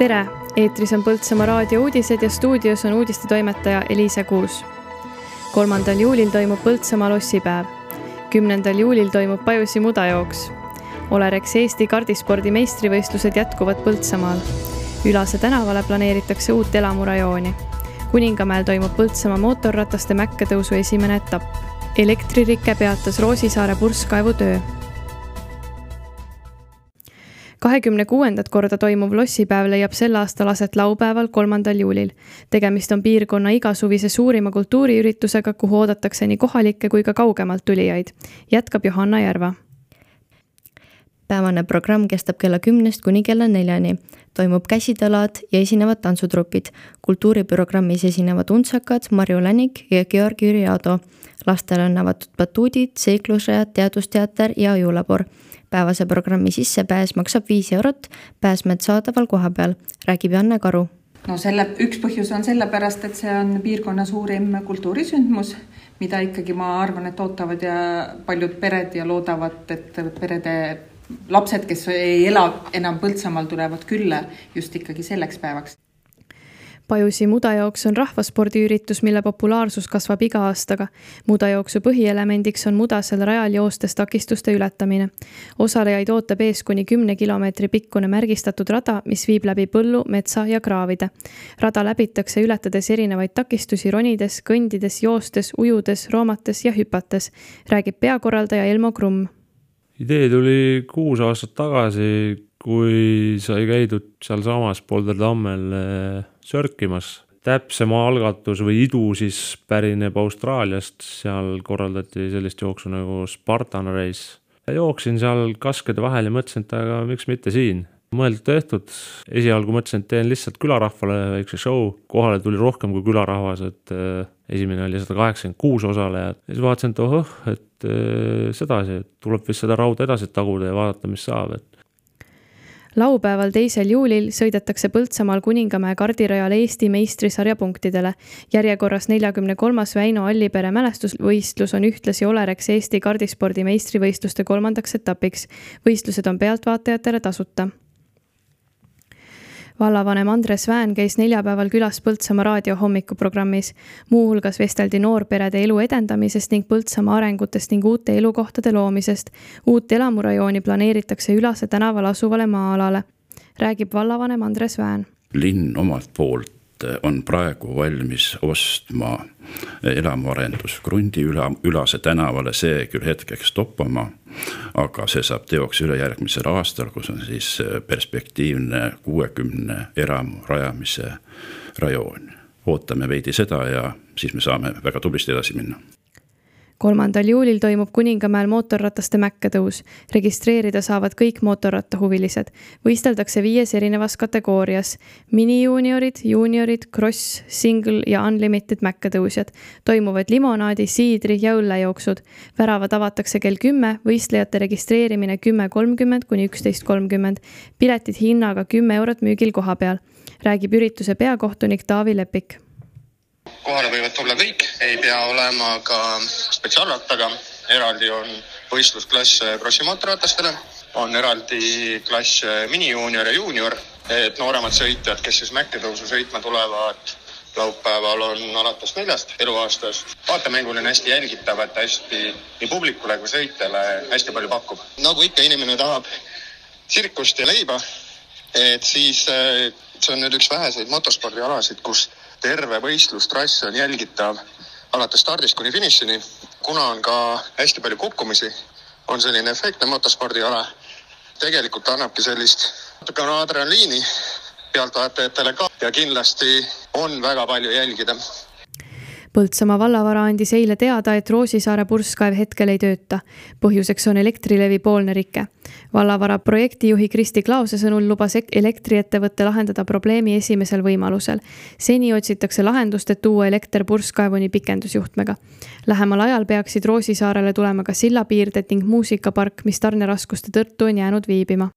tere, eetris on Põltsamaa raadio uudised ja stuudios on uudistetoimetaja Eliise Kuus. kolmandal juulil toimub Põltsamaa lossipäev. kümnendal juulil toimub Pajusi mudajooks. Olerex Eesti kardispordi meistrivõistlused jätkuvad Põltsamaal. Ülase tänavale planeeritakse uut elamurajooni. kuningamäel toimub Põltsamaa mootorrataste mäkke tõusu esimene etapp. elektririke peatas Roosisaare purskkaevu töö kahekümne kuuendat korda toimuv lossipäev leiab sel aastal aset laupäeval, kolmandal juulil. tegemist on piirkonna igasuvise suurima kultuuriüritusega, kuhu oodatakse nii kohalikke kui ka kaugemalt tulijaid, jätkab Johanna Järva päevane programm kestab kella kümnest kuni kella neljani. toimub käsitalad ja esinevad tantsutrupid. kultuuriprogrammis esinevad untsakad Marju Länik ja Georg Jüri Aado. lastele on avatud batuudid, seiklusrajad, teadusteater ja ajulabor päevase programmi sissepääs maksab viis eurot, pääsmed saadaval kohapeal, räägib Janne Karu. no selle, üks põhjus on sellepärast, et see on piirkonna suurim kultuurisündmus, mida ikkagi ma arvan, et ootavad ja paljud pered ja loodavad, et perede lapsed, kes ei ela enam Põltsamaal, tulevad külla just ikkagi selleks päevaks Pajusi mudajooks on rahvaspordiüritus, mille populaarsus kasvab iga aastaga. mudajooksu põhielemendiks on mudasel rajal joostes takistuste ületamine. osalejaid ootab ees kuni kümne kilomeetri pikkune märgistatud rada, mis viib läbi põllu, metsa ja kraavide. rada läbitakse ületades erinevaid takistusi ronides, kõndides, joostes, ujudes, roomates ja hüpates, räägib peakorraldaja Elmo Krumm. Idee tuli kuus aastat tagasi kui sai käidud sealsamas Polder tammel eh, sörkimas. täpsem algatus või idu siis pärineb Austraaliast, seal korraldati sellist jooksu nagu Spartan Race. jooksin seal kaskede vahel ja mõtlesin, et aga miks mitte siin mõeldud-tehtud, esialgu mõtlesin, et teen lihtsalt külarahvale väikse show, kohale tuli rohkem kui külarahvas, et äh, esimene oli sada kaheksakümmend kuus osalejat. ja siis vaatasin, et ohoh, et äh, sedasi, et tuleb vist seda rauda edasi taguda ja vaadata, mis saab, et laupäeval, teisel juulil sõidetakse Põltsamaal Kuningamäe kardirajal Eesti meistrisarja punktidele. järjekorras neljakümne kolmas Väino Allipere mälestusvõistlus on ühtlasi Olerex Eesti kardispordi meistrivõistluste kolmandaks etapiks. võistlused on pealtvaatajatele tasuta vallavanem Andres Vään käis neljapäeval külas Põltsamaa raadio hommikuprogrammis. muuhulgas vesteldi noorperede elu edendamisest ning Põltsamaa arengutest ning uute elukohtade loomisest. uut elamurajooni planeeritakse Ülase tänaval asuvale maa-alale, räägib vallavanem Andres Vään. linn omalt poolt on praegu valmis ostma elamuarendusgrundi üla, Ülase tänavale, see küll hetkeks toppama. Aga see saab teoks ülejärgmisel aastal, kus on siis perspektiivne kuuekümne elamu rajamise rajoon. ootame veidi seda ja siis me saame väga tublisti edasi minna kolmandal juulil toimub Kuningamäel mootorrataste mäkketõus. registreerida saavad kõik mootorrattahuvilised. võisteldakse viies erinevas kategoorias. minijuuniorid, juuniorid, kross, single ja unlimited mäkketõusjad. toimuvad limonaadi, siidri ja õllejooksud. väravad avatakse kell kümme, võistlejate registreerimine kümme kolmkümmend kuni üksteist kolmkümmend. piletid hinnaga kümme eurot müügil kohapeal, räägib ürituse peakohtunik Taavi Lepik kohale võivad tulla kõik, ei pea olema ka spetsiaalrattaga. eraldi on võistlusklass krossi mootorratastele, on eraldi klass minijuunior ja juunior, et nooremad sõitjad, kes siis mäkketõusu sõitma tulevad, laupäeval on alates neljast eluaastast. vaatemänguline hästi jälgitav, et hästi nii publikule kui sõitjale hästi palju pakub. nagu ikka, inimene tahab tsirkust ja leiba, et siis eh, see on nüüd üks väheseid motospordialasid, kus terve võistlustrass on jälgitav alates stardist kuni finišini. kuna on ka hästi palju kukkumisi, on selline efektne motospordiala. tegelikult annabki sellist natukene adrenaliini pealtvaatajatele ka ja kindlasti on väga palju jälgida Põltsamaa vallavara andis eile teada, et Roosisaare purskkaev hetkel ei tööta. põhjuseks on Elektrilevi poolne rike. vallavara projektijuhi Kristi Klaose sõnul lubas elektriettevõte lahendada probleemi esimesel võimalusel. seni otsitakse lahendust, et tuua elekter purskkaevuni pikendusjuhtmega. Lähemal ajal peaksid Roosisaarele tulema ka sillapiirded ning muusikapark, mis tarneraskuste tõttu on jäänud viibima